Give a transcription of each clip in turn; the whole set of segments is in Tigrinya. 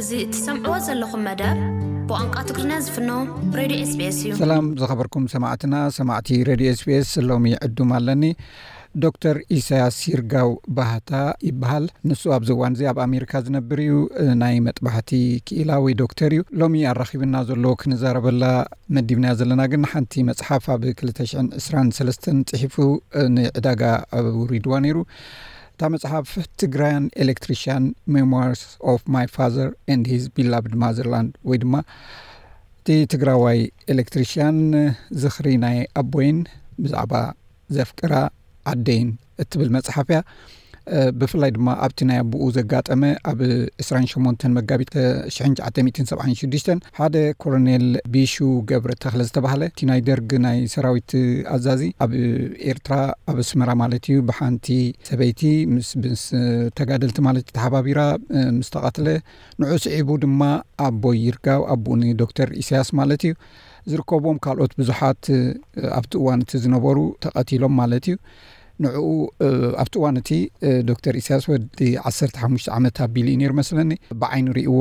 እዚ እትሰምዕዎ ዘለኹም መደብ ብቋንቋ ትግርኛ ዝፍኖ ሬድዮ ኤስቤስ እዩ። ሰላም ዝኸበርኩም ሰማዕትና ሰማዕቲ ሬድዮ ኤስቤስ ሎሚ ዕዱም ኣለኒ ዶክተር ኢሳያስ ሲርጋው ባህታ ይበሃል ንሱ ኣብዚ እዋን እዚ ኣብ ኣሜሪካ ዝነብር እዩ ናይ መጥባሕቲ ክኢላዊ ዶክተር እዩ ሎሚ ኣራኪብና ዘሎ ክንዛረበላ መዲብናያ ዘለና ግን ሓንቲ መጽሓፍ ኣብ 223 ጽሒፉ ንዕዳጋ ውሪድዋ ነይሩ እታ መጽሓፍ ትግራያን ኤሌክትሪሽያን ሜሞርስ ኦፍ ማይ ፋዘር ን ሂዝ ቢላብድ ማዘርላንድ ወይ ድማ እቲ ትግራዋይ ኤሌክትሪሽያን ዝኽሪ ናይ ኣቦይን ብዛዕባ ዘፍቅራ ዓደይን እትብል መፅሓፍ እያ ብፍላይ ድማ ኣብቲ ናይ ኣቦኡ ዘጋጠመ ኣብ 28 መጋቢት 1976 ሓደ ኮሎኔል ቢሹ ገብረ ተክለ ዝተባሃለ እቲ ናይ ደርግ ናይ ሰራዊት ኣዛዚ ኣብ ኤርትራ ኣብ ኣስመራ ማለት እዩ ብሓንቲ ሰበይቲ ምስ ተጋደልቲ ማለት ተሓባቢራ ምስ ተቐትለ ንዑ ስዒቡ ድማ ኣቦይ ይርጋው ኣቦኡ ንዶክተር ኢሳያስ ማለት እዩ ዝርከብዎም ካልኦት ብዙሓት ኣብቲ እዋን እቲ ዝነበሩ ተቐቲሎም ማለት እዩ። ንዕኡ ኣብቲ እዋን እቲ ዶክተር ኢሳያስ ወዲ ዓሰርተ ሓሙሽተ ዓመት ኣቢሉ እዩ ነይሩ መስለኒ ብዓይኑ ርእይዎ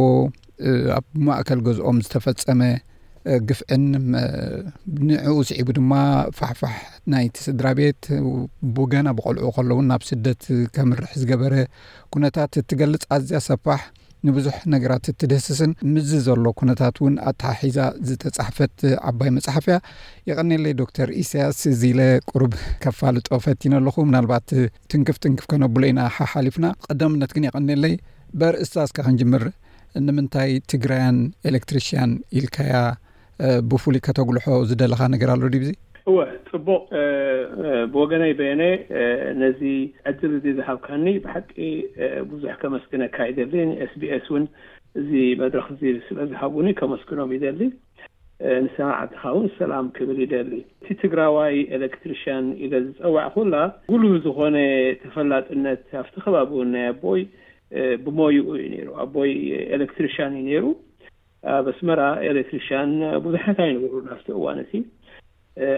ኣብ ማእከል ገዝኦም ዝተፈጸመ ግፍዕን ንዕኡ ስዒቡ ድማ ፋሕፋሕ ናይቲ ስድራ ቤት ብገና ብቆልዑ ከለውን ናብ ስደት ከምርሕ ዝገበረ ኩነታት እትገልጽ ኣዝያ ሰፋሕ ንብዙሕ ነገራት እትድህስስን ምስዚ ዘሎ ኩነታት እውን ኣተሓሒዛ ዝተጻሕፈት ዓባይ መጽሓፍ እያ። የቐኔለይ ዶክተር ኢሳያስ እዚ ኢለ ቁሩብ ከፋልጦ ፈቲነ ኣለኹ ምናልባት ትንክፍ ትንክፍ ከነብሎ ኢና ሓሓሊፍና። ቐዳምነት ግን የቐኔለይ በርእስታ እስከ ክንጅምር ንምንታይ ትግራያን ኤለክትሪሽያን ኢልካያ ብፍሉይ ከተጉልሖ ዝደለኻ ነገር ኣሎ ድዩ ብዚ? እወ ጽቡቕ ብወገነይ በየነ ነዚ ዕድል እዚ ዝሃብካኒ ብሓቂ ብዙሕ ከመስግነካ ይደሊ ንኤስቢኤስ ውን እዚ መድረኽ እዚ ስለ ዝሃቡኒ ከመስግኖም ይደሊ ንሰማዕትኻ ውን ሰላም ክብል ይደሊ እቲ ትግራዋይ ኤለክትሪሻን ኢለ ዝጸዋዕኩላ ጉሉህ ዝኾነ ተፈላጥነት ኣብቲ ከባቢ ውን ናይ ኣቦይ ብሞይኡ እዩ ነይሩ ኣቦይ ኤለክትሪሻን እዩ ነይሩ ኣብ ኣስመራ ኤለትሪሻን ብዙሓት ኣይነበሩን ኣብቲ እዋን እቲ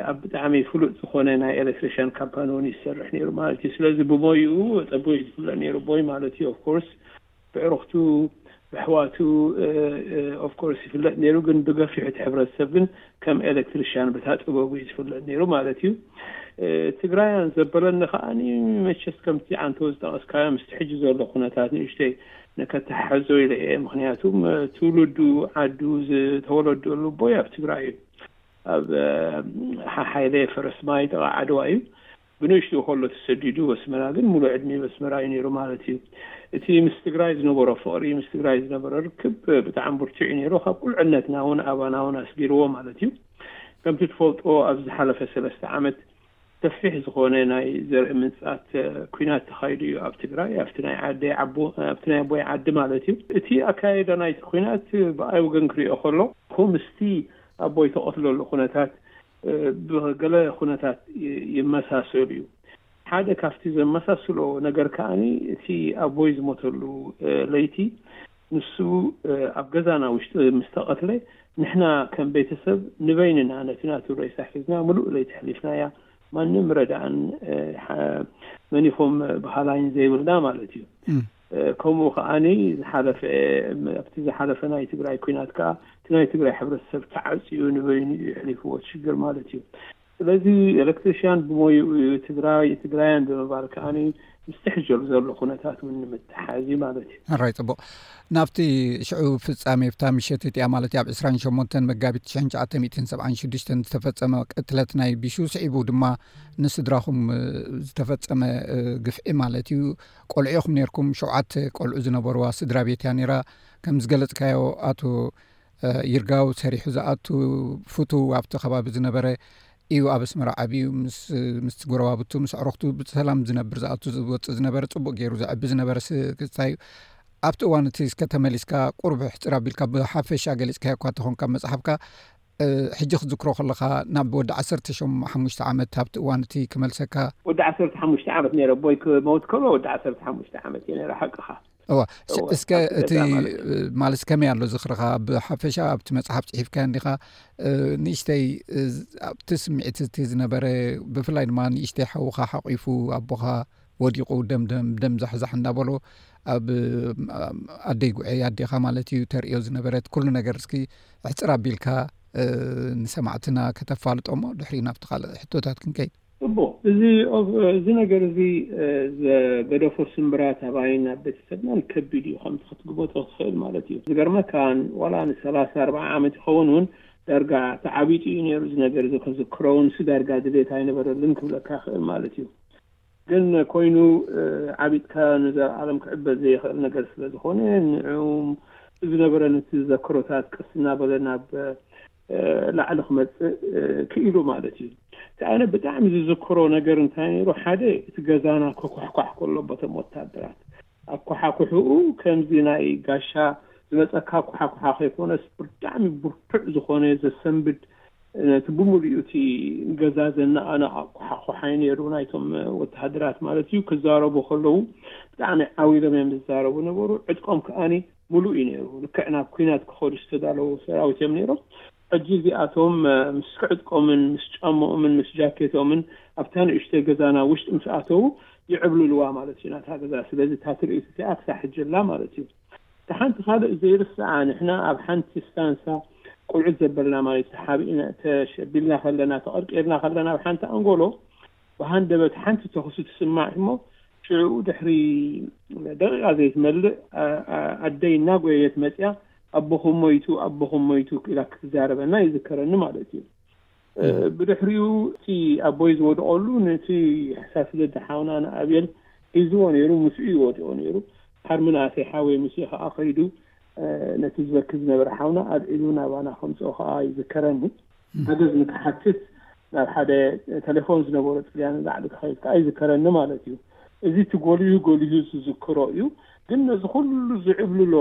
ኣብ ብጣዕሚ ፍሉጥ ዝኾነ ናይ ኤለትሪሻን ካምፓኒ እውን ይሰርሕ ነይሩ ማለት እዩ ስለዚ ብሞይኡ ጠቦይ ዝፍለጥ ነይሩ ቦይ ማለት እዩ ኦፍኮርስ ብዕሩኽቱ ብሕዋቱ ኦፍኮርስ ይፍለጥ ነይሩ ግን ብገፊሑ እቲ ሕብረተሰብ ግን ከም ኤለክትሪሻን በታ ጥበቡ እዩ ዝፍለጥ ነይሩ ማለት እዩ ትግራያን ዘበለኒ ከዓኒ መቸስ ከምቲ ዓንተው ዝጠቐስካዮ ምስቲ ሕጂ ዘሎ ኩነታት ንእሽተይ ንከተሓሕዞ ኢለ እየ ምክንያቱ ትውልዱ ዓዱ ዝተወለዱ ልቦይ ኣብ ትግራይ እዩ ኣብ ሓሓይለ ፈረስማይ ጥቓ ዓድዋ እዩ ብንእሽትኡ ከሎ ተሰዲዱ በስመራ ግን ሙሉ ዕድሜ በስመራ እዩ ነይሩ ማለት እዩ እቲ ምስ ትግራይ ዝነበሮ ፍቕሪ ምስ ትግራይ ዝነበረ ርክብ ብጣዕሚ ብርቱዕ እዩ ነይሩ ካብ ቁልዕነትና እውን ኣባና እውን ኣስጊርዎ ማለት እዩ ከምቲ ትፈልጦ ኣብ ዝሓለፈ ሰለስተ ዓመት ሰፊሕ ዝኾነ ናይ ዘርኢ ምንጻት ኲናት ተኻይዱ እዩ ኣብ ትግራይ፣ ኣብቲ ናይ ዓደይ ዓቦ፣ ኣብቲ ናይ ኣቦይ ዓዲ ማለት እዩ። እቲ ኣከያይዳ ናይቲ ኲናት ብኣይ ወገን ክርኦ ከሎ፣ ምስቲ ኣቦይ ተቐትለሉ ኩነታት ብገለ ኩነታት ይመሳሰል እዩ። ሓደ ካብቲ ዘመሳስሎ ነገር ከኣ እቲ ኣቦይ ዝሞተሉ ለይቲ ንሱ ኣብ ገዛና ውሽጢ ምስ ተቐትለ፣ ንሕና ከም ቤተሰብ ንበይንና ነቲ ናቱ ሬሳ ሒዝና ምሉእ ለይቲ ኣሕሊፍናያ። ማንም ረዳእን መን ኢኹም በሃላይን ዘይብልና ማለት እዩ። ከምኡ ከኣ ዝሓለፈ ኣብቲ ዝሓለፈ ናይ ትግራይ ኲናት ከኣ እቲ ናይ ትግራይ ሕብረተሰብ ተዓጽዩ ንበይኑ እዩ የሕሊፍዎ እቲ ሽግር ማለት እዩ። ስለዚ ኤለክትሪሽያን ብሞይኡ እዩ ትግራይ ትግራያን ብምባል ከኣኒ ምስቲ ሕጂ ኣብ ዘሎ ኩነታት እውን ንምትሓዝ እዩ ማለት እዩ። ሕራይ ጽቡቕ ናብቲ ሽዑ ፍጻሜ ብታ ምሸት እቲኣ ማለት ኣብ ዕስራን ሸሞንተን መጋቢት ሽሕን ትሽዓተ ሚእትን ሰብዓን ሽዱሽተን ዝተፈጸመ ቅትለት ናይ ቢሹ ስዒቡ ድማ ንስድራኹም ዝተፈጸመ ግፍዒ ማለት እዩ ቆልዑ ኢኹም ነርኩም ሸውዓተ ቆልዑ ዝነበርዋ ስድራ ቤት እያ ነይራ ከም ዝገለጽካዮ ኣቶ ይርጋው ሰሪሑ ዝኣቱ ፍቱ ኣብቲ ከባቢ ዝነበረ እዩ ኣብ ኣስመራ ዓብዩ ምስ ጎረባብቱ ምስ ኣዕሩክቱ ብሰላም ዝነብር ዝኣቱ ዝወፅእ ዝነበረ ፅቡቅ ገይሩ ዘዕቢ ዝነበረ ስክስታዩ ኣብቲ እዋን እቲ እስከ ተመሊስካ ቁርብ ሕፅር ኣቢልካ ብሓፈሻ ገሊፅካዮ እኳ ተኾንካ መፅሓፍካ ሕጂ ክትዝክሮ ከለካ ናብ ወዲ ዓሰርተ ሓሙሽተ ዓመት ኣብቲ እዋን እቲ ክመልሰካ ወዲ ዓሰርተ ሓሙሽተ ዓመት ነይረ ኣቦይ ክመውት ከሎ ወዲ ዓሰርተ ሓሙሽተ ዓመት እየ ነይረ ሓቅኻ እዋ እስከ እቲ ማለት ከመይ ኣሎ ዝኽርኻ ብሓፈሻ ኣብቲ መፅሓፍ ፅሒፍካዮ እንዲኻ ንእሽተይ ኣብቲ ስምዒት እቲ ዝነበረ ብፍላይ ድማ ንእሽተይ ሓዉካ ሓቂፉ ኣቦኻ ወዲቁ ደምደም ደም ዛሕዛሕ እናበሎ ኣብ ኣደይ ጉዐ ኣዴኻ ማለት እዩ ተርእዮ ዝነበረት ኩሉ ነገር እስኪ ኣሕፅር ኣቢልካ ንሰማዕትና ከተፋልጦ ሞ ድሕሪ ናብቲ ካልእ ሕቶታት ክንከይድ ጽቡቕ እዚ ኦቭ እዚ ነገር እዚ ዘገደፎ ስምብራት ኣባይን ኣብ ቤተሰብናን ከቢድ እዩ ከምቲ ክትግበቶ ትኽእል ማለት እዩ ዝገርመካ ዋላ ን ሰላሳ ኣርብዓ ዓመት ይኸውን ውን ዳርጋ ተዓቢጡ እዩ ኔሩ እዚ ነገር እዚ ክዝክሮ ውን ሲ ዳርጋ ድሌት ኣይነበረሉን ክብለካ ይኽእል ማለት እዩ ግን ኮይኑ ዓቢጥካ ንዘልኣለም ክዕበ ዘይኽእል ነገር ስለ ዝኾነ ንዑ ዝነበረ ንቲ ዘክሮታት ቀስ እናበለ ናብ ላዕሊ ክመጽእ ክኢሉ ማለት እዩ። እቲ ኣነ ብጣዕሚ ዝዝክሮ ነገር እንታይ ነይሩ፣ ሓደ እቲ ገዛና ክኩሕኳሕ ከሎ በቶም ወታደራት፣ ኣኳሓኩሕኡ ከምዚ ናይ ጋሻ ዝመጸካ ኣኳሓኩሓ ከይኮነስ ብጣዕሚ ብርቱዕ ዝኾነ ዘሰንብድ ነቲ ብምሉኡ እቲ ገዛ ዘነቓንቕ ኣኳሓኹሓ እዩ ነይሩ፣ ናይቶም ወታሃደራት ማለት እዩ። ክዛረቡ ከለዉ ብጣዕሚ ዓው ኢሎም እዮም ዝዛረቡ ነበሩ፣ ዕጥቆም ከኣ ሙሉእ እዩ ነይሩ ልክዕ ናብ ኩናት ክኸዱ ዝተዳለዉ ሰራዊት እዮም ነይሮም ሕጂ እዚኣቶም ምስ ዕጥቆምን ምስ ጫምኦምን ምስ ጃኬቶምን ኣብታ ንእሽተይ ገዛ ናብ ውሽጢ ምስ ኣተዉ ይዕብልልዋ ማለት እዩ ናታ ገዛ ስለዚ እታ ትርኢት እቲኣ ክሳብ ሕጂ ኣላ ማለት እዩ እቲ ሓንቲ ካልእ ዘይርስዓ ንሕና ኣብ ሓንቲ ስታንሳ ቁልዑት ዘበልና ማለት እዩ ተሓቢእና ተሸቢልና ከለና ተቐርቂርና ከለና ኣብ ሓንቲ ኣንጎሎ ብሃንደበት ሓንቲ ተኹሲ ትስማዕ እሞ ሽዕኡ ድሕሪ ደቒቓ ዘይትመልእ ኣደይ እናጎየየት መጺኣ ኣቦኹም ሞይቱ ኣቦኹም ሞይቱ ኢላ ክትዛረበና ይዝከረኒ ማለት እዩ። ብድሕሪኡ እቲ ኣቦይ ዝወድቐሉ ነቲ ሃሳስ ልደ ሓውና ንኣቤል ሒዝዎ ነይሩ ምስኡ እዩ ወዲቑ ነይሩ። ድሓር ምንኣሰይ ሓወይ ምስኡ ከኣ ከይዱ ነቲ ዝበኪ ዝነበረ ሓውና ኣልዒሉ ናባና ከምጽኦ ከኣ ይዝከረኒ። ሓገዝ ንክሓትት ናብ ሓደ ተሌፎን ዝነበሮ ጥልያኒ ላዕሊ ክኸይድ ከኣ ይዝከረኒ ማለት እዩ። እዚ እቲ ጎሊሁ ጎሊሁ ዝዝክሮ እዩ። ግን ነዚ ኩሉ ዝዕብልሎ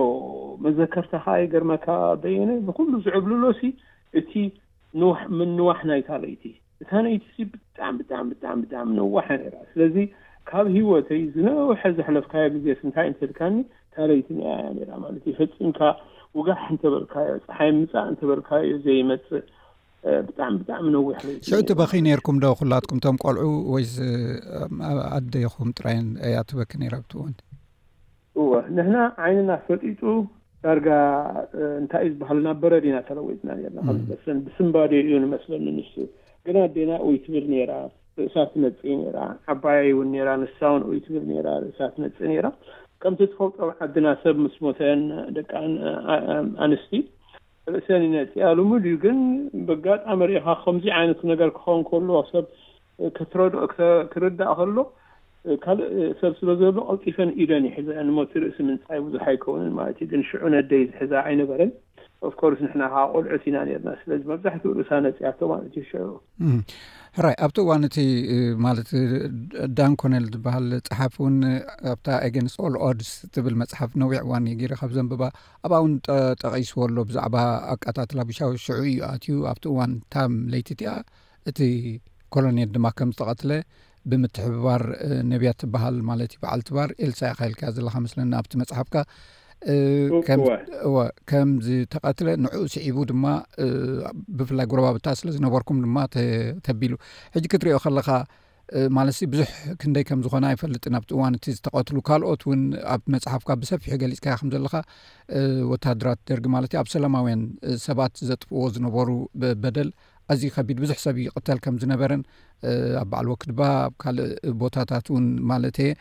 መዘከርታ ከኣ ይገርመካ በየነ፣ እዚ ኩሉ ዝዕብልሎሲ እቲ። ንዋሕ ምንዋሕ ናይታ ለይቲ እታ ነይቲ ሲ ብጣዕሚ ብጣዕሚ ብጣዕሚ ብጣዕሚ ነዋሕ እያ ነይራ ስለዚ ካብ ሂወተይ ዝነውሐ ዘሕለፍካዮ ግዜስ እንታይ እንተልካኒ እታ ለይቲ ንኣ እያ ነይራ ማለት እዩ ፈጺምካ ውጋሕ እንተበልካዮ ጸሓይ ምጻእ እንተበልካዮ ዘይመጽእ ብጣዕሚ ብጣዕሚ ነዊሕ ለይቲ ሽዑ ትበኽይ ነርኩም ዶ ኩላትኩም ቶም ቆልዑ ወይስ ኣደኹም ጥራይ እያ ትበኪ ነይራ ኣብቲ እዋን? እወ ንሕና ዓይንና ፈጢጡ ዳርጋ እንታይ እዩ ዝበሃል ናብ በረድ ኢና ተለዊጥና ኔርና ከም ዝመስለኒ ብስንባዴ እዩ ንመስለኒ ንሱ ግና ኣዴና ኡይ ትብል ኔራ ርእሳ ትነጽይ ኔራ ዓባየይ ውን ኔራ ንሳ ውን ኡይ ትብል ኔራ ርእሳ ትነጽይ ኔራ ከምቲ ትፈልጦ ኣብ ዓድና ሰብ ምስ ሞተ ደቂ ኣንስቲ ርእሰን ይነጽያ ልሙድ እዩ ግን በጋጣሚ ሪኢኻ ከምዚ ዓይነት ነገር ክኸውን ከሎ ሰብ ክትረድኦ ክርዳእ ከሎ ካልእ ሰብ ስለ ዘሎ ቀልጢፈን ኢደን ይሕዘኣን እሞ እቲ ርእሲ ምንጻይ ብዙሕ ኣይከውንን ማለት እዩ ግን ሽዑ ነደይ ዝሕዛ ኣይነበረን ኦፍ ኮርስ ንሕና ከኣ ቆልዑት ኢና ኔርና ስለዚ መብዛሕትኡ ርእሳ ነጺያቶ ማለት እዩ ሽዑ ሕራይ ኣብቲ እዋን እቲ ማለት ዳን ኮነል ዝበሃል ጸሓፍ እውን ኣብታ ኤገንስ ኦል ኦድስ ትብል መጽሓፍ ነዊሕ እዋን ጌረ ካብ ዘንብባ ኣብኣ እውን ጠቂስዎ ኣሎ ብዛዕባ ኣቃታትላ ቡሻዊ ሽዑ እዩ ኣትዩ ኣብቲ እዋን ታም ለይቲ እቲኣ እቲ ኮሎኔል ድማ ከም ዝተቐትለ ብምትሕብባር ነብያ ትበሃል ማለት እዩ በዓልቲ ባር ኤልሳ እያ ካኢልካያ ዘለካ መስለኒ ኣብቲ መፅሓፍካ ከም ዝተቀትለ ንዕኡ ስዒቡ ድማ ብፍላይ ጉረባብታ ስለ ዝነበርኩም ድማ ተቢሉ ሕጂ ክትሪኦ ከለካ ማለት ብዙሕ ክንደይ ከም ዝኮነ ኣይፈልጥን ኣብቲ እዋን እቲ ዝተቀትሉ ካልኦት እውን ኣብ መፅሓፍካ ብሰፊሑ ገሊፅካያ ከም ዘለካ ወተሃደራት ደርጊ ማለት እዩ ኣብ ሰላማውያን ሰባት ዘጥፍዎ ዝነበሩ በደል ኣዝዩ ከቢድ ብዙሕ ሰብ ይቕተል ከም ዝነበረን ኣብ በዓል ወክድባ ኣብ ካልእ ቦታታት እውን ማለተየ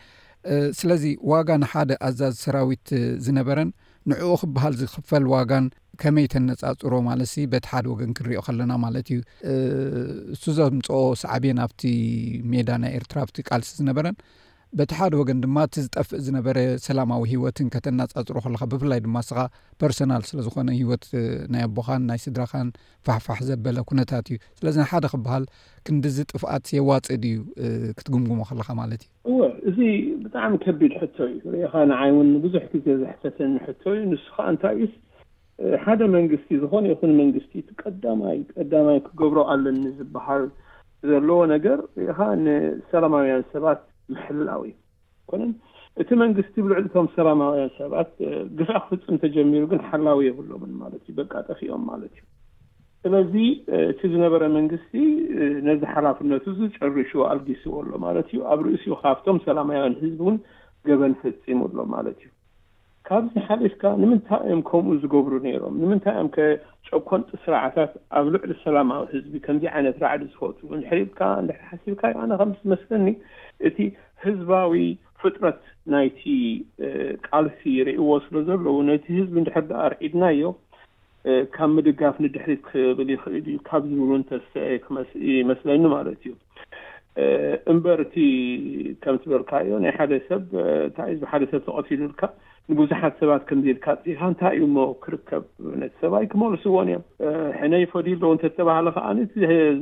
ስለዚ ዋጋ ንሓደ ኣዛዝ ሰራዊት ዝነበረን ንዕኡ ክበሃል ዝኽፈል ዋጋን ከመይ ተነፃፅሮ ማለት ሲ በቲ ሓደ ወገን ክንሪኦ ከለና ማለት እዩ እሱ ዘምፅኦ ሰዓቤን ኣብቲ ሜዳ ናይ ኤርትራ ኣብቲ ቃልሲ ዝነበረን በቲ ሓደ ወገን ድማ እቲ ዝጠፍእ ዝነበረ ሰላማዊ ሂወትን ከተናጻጽሮ ከለኻ ብፍላይ ድማ እስኻ ፐርሰናል ስለ ዝኾነ ሂወት ናይ ኣቦኻን ናይ ስድራኻን ፋሕፋሕ ዘበለ ኩነታት እዩ ስለዚ ንሓደ ክበሃል ክንዲዚ ጥፍኣት የዋጽእ ድዩ ክትግምግሞ ከለኻ ማለት እዩ እወ እዚ ብጣዕሚ ከቢድ ሕቶ እዩ ሪኢኻ ንዓይ ውን ንብዙሕ ግዜ ዘሕተተኒ ሕቶ እዩ ንሱ ኸኣ እንታይ እዩስ ሓደ መንግስቲ ዝኾነ ይኹን መንግስቲ እቲ ቀዳማይ ቀዳማይ ክገብሮ ኣለኒ ዝበሃል ዘለዎ ነገር ሪኢኻ ንሰላማውያን ሰባት ምሕላው እዩ። ኣይኮነን እቲ መንግስቲ ብ ልዕሊ እቶም ሰላማውያን ሰባት ግፍዒ ክፍፅም ተጀሚሩ ግን ሓላዊ የብሎምን ማለት እዩ በቃ ጠፊኦም ማለት እዩ። ስለዚ እቲ ዝነበረ መንግስቲ ነዚ ሓላፍነቱ እዚ ጨሪሹ ኣልጊስዎ ኣሎ ማለት እዩ። ኣብ ርእሲኡ ካብቶም ሰላማውያን ህዝቢ እውን ገበን ፈፂሙ ኣሎ ማለት እዩ። ካብዚ ሓሊፍካ ንምንታይ እዮም ከምኡ ዝገብሩ ነይሮም? ንምንታይ እዮም ከ ጨኮንቲ ስርዓታት ኣብ ልዕሊ ሰላማዊ ህዝቢ ከምዚ ዓይነት ራዕዲ ዝፈጥሩ? እንድሕር ኢልካ እንድሕር ሓሲብካዮ ኣነ ከም ዝመስለኒ እቲ ህዝባዊ ፍጥረት ናይቲ ቃልሲ ይርእይዎ ስለ ዘለዉ ነቲ ህዝቢ እንድሕር ደኣ ኣርዒድናዮ ካብ ምድጋፍ ንድሕሪት ክብል ይኽእል እዩ ካብ ዝብል እውን ተስፈ ይመስለኒ ማለት እዩ እምበር እቲ ከም ዝበልካዮ ናይ ሓደ ሰብ እንታይ እዩ ሓደ ሰብ ተቐቲሉልካ ንብዙሓት ሰባት ከምዚ ኢልካ ፅኢኻ እንታይ እዩ እሞ ክርከብ ነቲ ሰብኣይ ክመልስዎን እዮም ሕነ ይፈድዩ ኣለዉ እንተተባሃለ ከዓ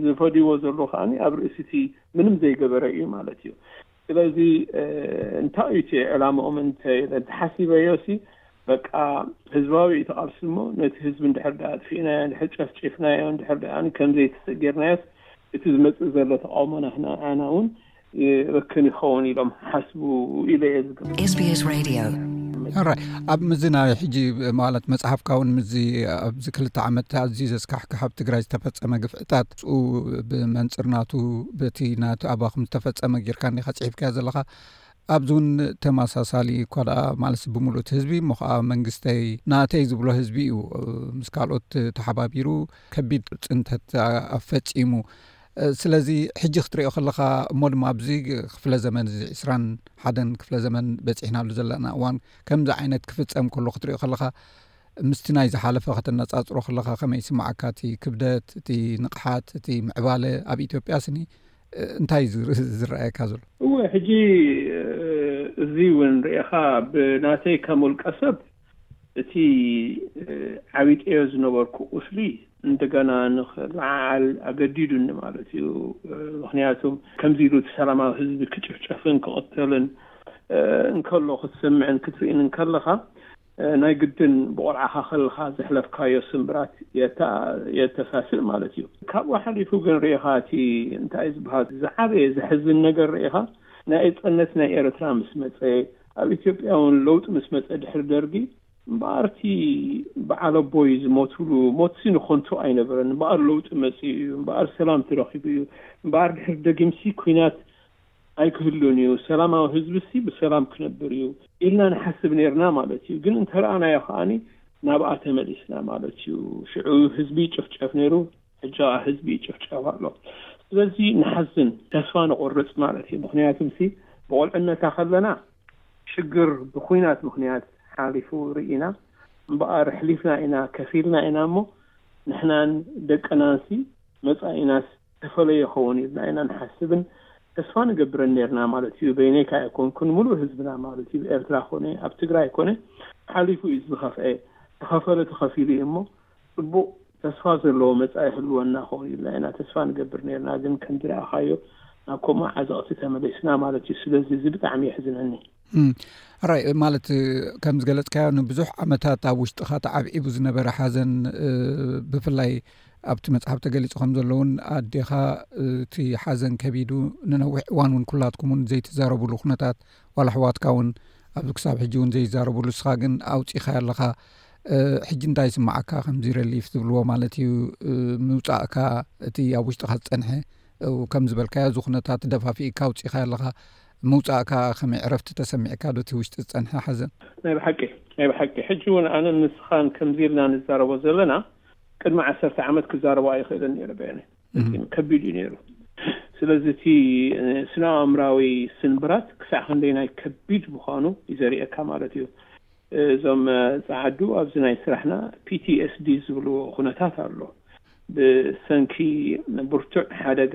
ዝፈድይዎ ዘሎ ከዓ ኣብ ርእሲ እቲ ምንም ዘይገበረ እዩ ማለት እዩ ስለዚ እንታይ እዩ እቲ ዕላማኦም እንተ ተሓሲበዮ ሲ በቃ ህዝባዊ እዩ እቲ ቃልሲ እሞ ነቲ ህዝቢ እንድሕር ድኣ ኣጥፊእናዮ እንድሕር ጨፍጪፍናዮ እንድሕር ድኣ ከም ዘይትስእ ጌርናዮስ እቲ ዝመጽእ ዘሎ ተቓውሞ ናህና ኣና እውን ይብክን ይኸውን ኢሎም ሓስቡ ኢለ እየ ዝግምት። SBS Radio ራይ ኣብ ምዚ ናይ ሕጂ ማለት መፅሓፍካ እውን ምዚ ኣብዚ ክልተ ዓመት ኣዝዩ ዘስካሕክሕ ኣብ ትግራይ ዝተፈፀመ ግፍዕታት ፁ ብመንፅርናቱ በቲ ናቲ ኣባኹም ዝተፈፀመ ጌርካ ኒካ ፅሒፍካዮ ዘለካ ኣብዚ ውን ተመሳሳሊ እኳ ደኣ ማለትሲ ብምሉእ እቲ ህዝቢ እሞ ኸዓ መንግስተይ ናተይ ዝብሎ ህዝቢ እዩ ምስ ካልኦት ተሓባቢሩ ከቢድ ፅንተት ኣፈፂሙ ስለዚ ሕጂ ክትሪኦ ከለኻ እሞ ድማ ኣብዚ ክፍለ ዘመን እዚ ዕስራን ሓደን ክፍለ ዘመን በፂሕናሉ ዘለና እዋን ከምዚ ዓይነት ክፍፀም ከሎ ክትሪኦ ከለኻ ምስቲ ናይ ዝሓለፈ ከተነፃፅሮ ከለኻ ከመይ ይስማዓካ እቲ ክብደት እቲ ንቕሓት እቲ ምዕባለ ኣብ ኢትዮጵያ ስኒ እንታይ እዩ ዝረኣየካ ዘሎ? እወ ሕጂ እዚ እውን ርኤኻ ብናተይ ከም ውልቀ ሰብ እቲ ዓቢጠዮ ዝነበርኩ ቁስሊ እንደገና ንኽለዓዓል ኣገዲዱኒ ማለት እዩ። ምኽንያቱ ከምዚ ኢሉ እቲ ሰላማዊ ህዝቢ ክጭፍጨፍን ክቕተልን እንከሎ ክትሰምዕን ክትርእን እንከለኻ ናይ ግድን ብቆልዓኻ ከለኻ ዘሕለፍካዮ ስምብራት የተሳስእ ማለት እዩ። ካብኡ ሓሊፉ ግን ርኢኻ እቲ እንታይ ዝበሃል ዝዓበየ ዘሕዝን ነገር ርኢኻ ናኤጸነት ናይ ኤርትራ ምስ መጸ ኣብ ኢትዮጵያ ውን ለውጢ ምስ መጸ ድሕሪ ደርጊ እምበኣር እቲ በዓል ኣቦይ ዝሞትሉ ሞትሲ ንኸንቱ ኣይነበረን እምበኣር ለውጢ መጺኡ እዩ እምበኣር ሰላም ተረኺቡ እዩ እምበኣር ድሕሪ ደጊምሲ ኲናት ኣይክህሉን እዩ፣ ሰላማዊ ህዝቢሲ ብሰላም ክነብር እዩ ኢልና ንሓስብ ኔርና ማለት እዩ፣ ግን እንተረኣናዮ ከኣ ናብኣ ተመሊስና ማለት እዩ፣ ሽዑ ህዝቢ ይጭፍጨፍ ኔሩ ሕጂ ከኣ ህዝቢ ይጭፍጨፍ ኣሎ፣ ስለዚ ንሓዝን ተስፋ ንቆርጽ ማለት እዩ፣ ምኽንያቱሲ ብቆልዕነታ ከለና ሽግር ብኹናት ምኽንያት ሓሊፉ ርኢና እምበኣር ኣሕሊፍና ኢና ከፊልና ኢና እሞ ንሕናን ደቅናንሲ መጻኢናስ ተፈለዮ ኸውን ኢልና ኢና ንሓስብን ተስፋ ንገብርን ኔርና ማለት እዩ በይነይ ካኣ ኣይኮንኩን ሙሉእ ህዝብና ማለት እዩ ኤርትራ ኮነ ኣብ ትግራይ ኮነ ሓሊፉ እዩ ዝኸፍኤ ተኸፈለ ተኸፊሉ እዩ እሞ ጽቡቅ ተስፋ ዘለዎ መጻኢ ይህልወና ኸውን ኢልና ኢና ተስፋ ንገብር ኔርና ግን ከም ድራኣኻዮ ናብ ከምኡ ዓዘቅቲ ተመሊስና ማለት እዩ ስለዚ እዚ ብጣዕሚ የሕዝነኒ። ራይ ማለት ከም ዝገለፅካዮ ንብዙሕ ዓመታት ኣብ ውሽጥካ ተዓብዒቡ ዝነበረ ሓዘን ብፍላይ ኣብቲ መፅሓፍ ተገሊፁ ከም ዘሎ እውን ኣዴኻ እቲ ሓዘን ከቢዱ ንነዊሕ እዋን እውን ኩላትኩም ውን ዘይትዛረብሉ ኩነታት ዋላ ኣሕዋትካ እውን ኣብ ክሳብ ሕጂ እውን ዘይዛረብሉ ንስኻ ግን ኣውፂኢኻ ኣለኻ ሕጂ እንታይ ይስማዓካ ከምዚ ረሊፍ ዝብልዎ ማለት እዩ ምውፃእካ እቲ ኣብ ውሽጥካ ዝፀንሐ ከም ዝበልካዮ እዚ ኩነታት ደፋፊእካ ኣውፂኢኻ ኣለኻ ምውጻእካ ከመይ ዕረፍቲ ተሰሚዕካ ዶ እቲ ውሽጢ ዝጸንሐ ሓዘን። ናይ ብሓቂ ናይ ብሓቂ ሕጂ ውን ኣነን ንስኻን ከምዚ ኢልና ንዛረቦ ዘለና ቅድሚ ዓሰርተ ዓመት ክዛረቦ ኣይኽእልን ኔረ በየነ ፈጺመ ከቢድ እዩ ኔሩ ስለዚ እቲ ስነኣእምራዊ ስንብራት ክሳዕ ክንደይናይ ከቢድ ምዃኑ እዩ ዘርእየካ ማለት እዩ እዞም ጸዓዱ ኣብዚ ናይ ስራሕና PTSD ዝብልዎ ኩነታት ኣሎ። ብሰንኪ ብርቱዕ ሓደጋ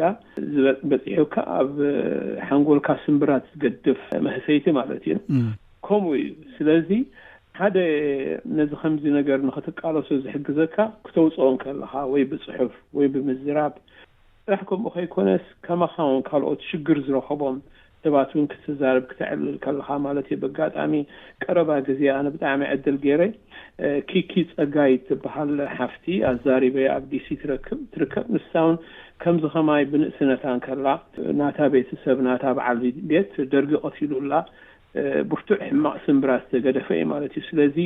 በጺሑካ ኣብ ሓንጎልካ ስምብራት ዝገድፍ መህሰይቲ ማለት እዩ። ከምኡ እዩ። ስለዚ ሓደ ነዚ ከምዚ ነገር ንኽትቃለሶ ዝሕግዘካ ክተውጽኦ እንከለኻ ወይ ብጽሑፍ ወይ ብምዝራብ ጥራሕ ከምኡ ከይኮነስ ከማኻ ውን ካልኦት ሽግር ዝረኸቦም ሰባት እውን ክትዛረብ ክተዕልል ከለኻ ማለት እዩ በጋጣሚ ቀረባ ግዜ ኣነ ብጣዕሚ ዕድል ገይረ ኪኪ ጸጋይ እትበሃል ሓፍቲ ኣዛሪበያ ኣብ ዲሲ ትረክብ ትርከብ ንሳ እውን ከምዚ ከማይ ብንእስነታ እንከላ ናታ ቤተሰብ ናታ በዓል ቤት ደርጊ ቀቲሉላ ብርቱዕ ሕማቕ ስምብራት ዝተገደፈ እዩ ማለት እዩ ስለዚ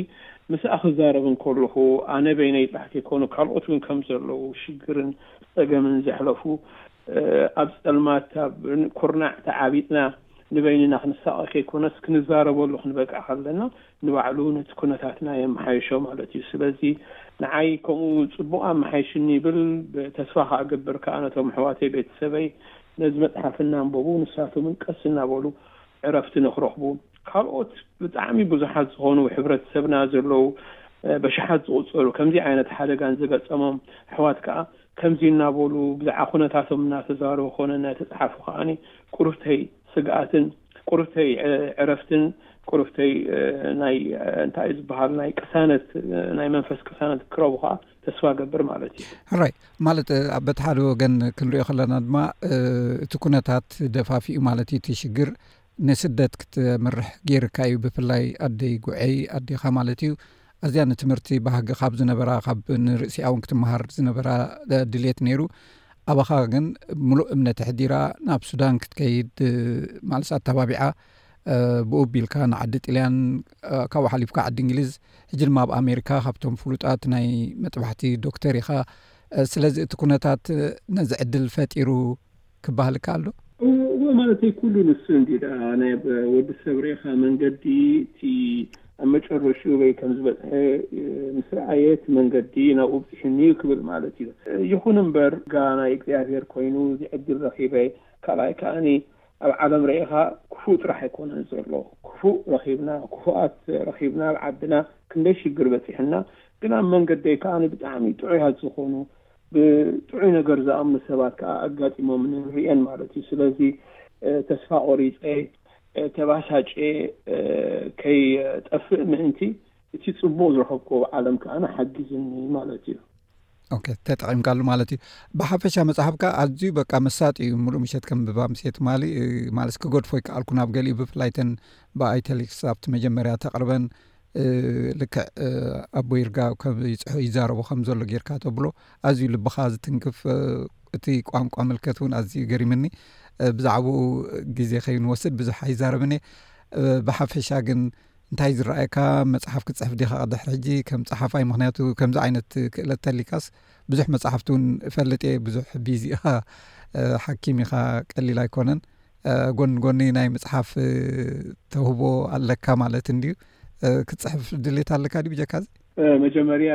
ምስኣ ክዛረብ እንከለኹ ኣነ በይነይ ጥራሕ ከይኮኑ ካልኦት እውን ከም ዘለዉ ሽግርን ጸገምን ዘሕለፉ ኣብ ጸልማት ኣብ ኩርናዕ ተዓቢጥና ንበይንና ክንሳቐ ከይኮነስ ክንዛረበሉ ክንበቅዕ ከለና ንባዕሉ ነቲ ኩነታትና የመሓይሾ ማለት እዩ ስለዚ ንዓይ ከምኡ ጽቡቕ ኣመሓይሽኒ ይብል ተስፋ ከኣ እገብር ከኣ ነቶም ኣሕዋተይ ቤተሰበይ ነዚ መጽሓፍ እናንበቡ ንሳቶምን ቀስ እናበሉ ዕረፍቲ ንክረኽቡ ካልኦት ብጣዕሚ ብዙሓት ዝኾኑ ሕብረተሰብና ዘለዉ በሽሓት ዝቑፀሩ ከምዚ ዓይነት ሓደጋ ንዝገጠሞም ኣሕዋት ከዓ ከምዚ እናበሉ ብዛዕባ ኩነታቶም እናተዛረቡ ኮነ እናተፅሓፉ ከዓ ቁርብተይ ስግኣትን ቁርብተይ ዕረፍትን ቁርብተይ ናይ እንታይ እዩ ዝበሃል ናይ ቅሳነት ናይ መንፈስ ቅሳነት ክረቡ ከዓ ተስፋ ገብር ማለት እዩ ሕራይ ማለት ኣብ በቲ ሓደ ወገን ክንሪኦ ከለና ድማ እቲ ኩነታት ደፋፊኡ ማለት እዩ እቲ ሽግር ንስደት ክትምርሕ ገይርካ እዩ ብፍላይ ኣደይ ጉዐይ ኣዴኻ ማለት እዩ ኣዝያ ንትምህርቲ ባህጊ ካብ ዝነበራ ካብ ንርእሲኣ ውን ክትመሃር ዝነበራ ድሌት ነይሩ ኣባኻ ግን ምሉእ እምነት ኣሕዲራ ናብ ሱዳን ክትከይድ ማለስ ኣተባቢዓ ብኡ ቢልካ ንዓዲ ጥልያን ካብኡ ሓሊፍካ ዓዲ እንግሊዝ ሕጂ ድማ ኣብ ኣሜሪካ ካብቶም ፍሉጣት ናይ መጥባሕቲ ዶክተር ኢኻ ስለዚ እቲ ኩነታት ነዚ ዕድል ፈጢሩ ክበሃል ይከኣል ዶ? እወ ማለተይ ኩሉ ንሱ እንድዩ ደኣ ናይ ኣብ ወዲ ሰብ ርኢኻ መንገዲ እቲ ኣብ መጨረሽኡ በይ ከም ዝበጽሐ ምስ ረኣየ እቲ መንገዲ ናብኡ ኣብጺሑኒ'ዩ ክብል ማለት እዩ። ይኹን እምበር ጸጋ ናይ እግዚኣብሔር ኮይኑ እዚ ዕድል ረኺበ ካልኣይ ከኣ ኣብ ዓለም ርኢኻ ክፉእ ጥራሕ ኣይኮነን ዘሎ ክፉእ ረኺብና ክፉኣት ረኺብና ኣብ ዓድና ክንደይ ሽግር በጺሑና ግን ኣብ መንገደይ ከኣ ብጣዕሚ ጥዑያት ዝኾኑ ብጥዑይ ነገር ዝኣምኑ ሰባት ከኣ ኣጋጢሞምኒ ንርእየን ማለት እዩ። ስለዚ ተስፋ ቆሪጸ ተባሳጭየ ከይጠፍእ ምእንቲ እቲ ጽቡቅ ዝረኸብክዎ ኣብ ዓለም ከኣ ሓጊዝኒ ማለት እዩ። ኦኬ ተጠቂምካሉ ማለት እዩ። ብሓፈሻ መጽሓፍካ ኣዝዩ በቃ መሳጢ እዩ። ምሉእ ምሸት ከምብባ ምሴ ትማሊ ማለት ክገድፎ ይከኣልኩን ኣብ ገሊኡ ብፍላይ ተን ብኣይተሊክስ ኣብቲ መጀመርያ ተቅርበን ልክዕ ኣቦ ይርጋ ይዛረቦ ከም ዘሎ ጌርካ ተብሎ ኣዝዩ ልብኻ ዝትንክፍ እቲ ቋንቋ ምልከት እውን ኣዝዩ ገሪምኒ ብዛዕባኡ ግዜ ከይንወስድ ብዙሕ ኣይዛረብን እየ ብሓፈሻ ግን እንታይ ዝረኣየካ መፅሓፍ ክትፅሕፍ ዲካ ቅድሕ ሕጂ ከም ፀሓፋይ ምክንያቱ ከምዚ ዓይነት ክእለት ተሊካስ ብዙሕ መፅሓፍቲ እውን እፈልጥ እየ ብዙሕ ቢዚ ኢካ ሓኪም ኢካ ቀሊል ኣይኮነን ጎኒ ጎኒ ናይ ምጽሓፍ ተውህቦ ኣለካ ማለት እንድዩ። ክትጽሕፍ ድሌት ኣለካ ድዩ ብጀካ እዚ? መጀመርያ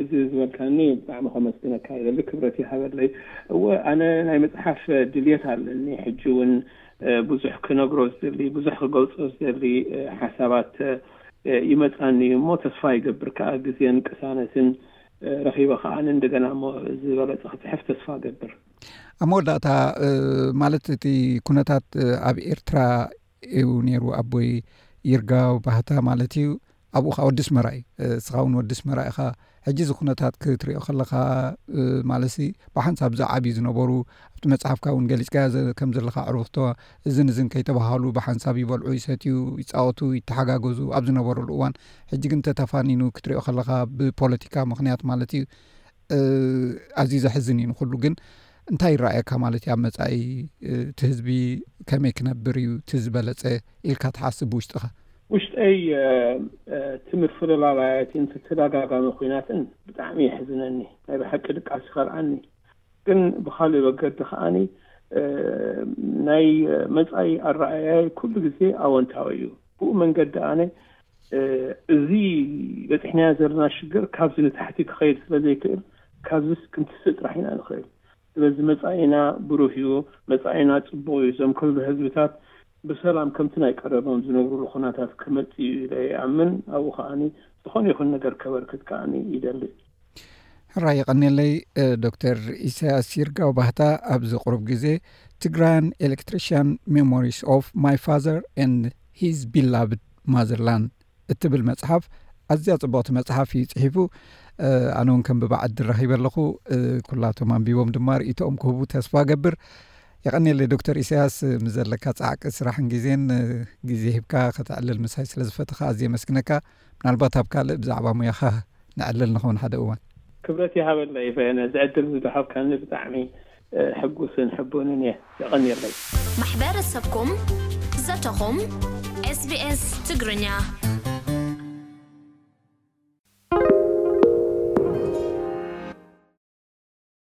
እዚ ዝበልካኒ ብጣዕሚ ከመስግነካ ይደሊ ክብረት ይሃበለይ። እወ ኣነ ናይ ምጽሓፍ ድልየት ኣለኒ ሕጂ ውን ብዙሕ ክነግሮ ዝደሊ ብዙሕ ክገልጾ ዝደሊ ሓሳባት ይመጻኒ እዩ እሞ ተስፋ ይገብር ከኣ ግዜን ቅሳነትን ረኺበ ከኣ እንደገና እሞ ዝበለጸ ክጽሕፍ ተስፋ እገብር። ኣብ መወዳእታ ማለት እቲ ኩነታት ኣብ ኤርትራ እዩ ነይሩ ኣቦይ ይርጋ ባህታ ማለት እዩ ኣብኡ ከዓ ወዲ ስመራ እዩ እስኻ እውን ወዲ ስመራ ኢኻ ሕጂ እዚ ኩነታት ክትሪኦ ከለካ ማለሲ ብሓንሳብ ዝዓብዩ ዝነበሩ ኣብቲ መፅሓፍካ እውን ገሊፅካ ከም ዘለካ ዕርክቶ እዝን እዝን ከይተባሃሉ ብሓንሳብ ይበልዑ ይሰትዩ ይፃወቱ ይተሓጋገዙ ኣብ ዝነበረሉ እዋን ሕጂ ግን ተተፋኒኑ ክትሪኦ ከለካ ብፖለቲካ ምክንያት ማለት እዩ ኣዝዩ ዘሕዝን እዩ ንኩሉ ግን እንታይ ይረኣየካ ማለት እዩ ኣብ መፃኢ እቲ ህዝቢ ከመይ ክነብር እዩ እቲ ዝበለፀ ኢልካ ትሓስብ ብውሽጥኻ ውሽጠይ እቲ ምፍልላላያትን እቲ ተዳጋጋሚ ኩናትን ብጣዕሚ የሕዝነኒ ናይ ብሓቂ ድቃስ ይኸልኣኒ ግን ብኻሊእ መገዲ ከዓኒ ናይ መፃኢ ኣረኣእያይ ኩሉ ግዜ ኣወንታዊ እዩ ብኡ መንገዲ ኣነ እዚ በፂሕናዮ ዘለና ሽግር ካብዚ ንታሕቲ ክኸይድ ስለዘይክእል ካብዚስ ክንትስእ ጥራሕ ኢና ንኽእል። ስለዚ መፃኢና ብሩህ ዩ፣ መፃኢና ፅቡቕ ዩ፣ እዞም ክልተ ህዝብታት ብሰላም ከምቲ ናይ ቀደሞም ዝነብሩሉ ኩነታት ክመፅእ ዩ ኢለ ይኣምን፣ ኣብኡ ከኣ ዝኾነ ይኹን ነገር ከበርክት ከኣ ይደሊ። ሕራይ የቐኔለይ ዶክተር ኢሳያስ ይርጋው ባህታ ኣብዚ ቅሩብ ግዜ ትግራያን ኤሌክትሪሽያን ሜሞሪስ ኦፍ ማይ ፋዘር ን ሂዝ ቢላቭድ ማዘርላንድ እትብል መጽሓፍ ኣዝያ ጽቡቕቲ መጽሓፍ እዩ ጽሒፉ ኣነ እውን ከም ብባዕ እድል ረኺበ ኣለኹ ኩላቶም ኣንቢቦም ድማ ርእቶኦም ክህቡ ተስፋ ገብር የቐኒለ ዶክተር ኢሳያስ ምስ ዘለካ ፃዕቂ ስራሕን ግዜን ግዜ ሂብካ ከተዕልል ምሳይ ስለ ዝፈትኻ ኣዝየ መስግነካ ምናልባት ኣብ ካልእ ብዛዕባ ሙያኻ ንዕልል ንኸውን ሓደ እዋን። ክብረት ይሃበለይ ኢቨ ነዚ ዕድል ዝደሃብካኒ ብጣዕሚ ሕጉስን ሕቡንን እየ የቐንየለይ። ማሕበረሰብኩም ዘተኹም SBS ትግርኛ።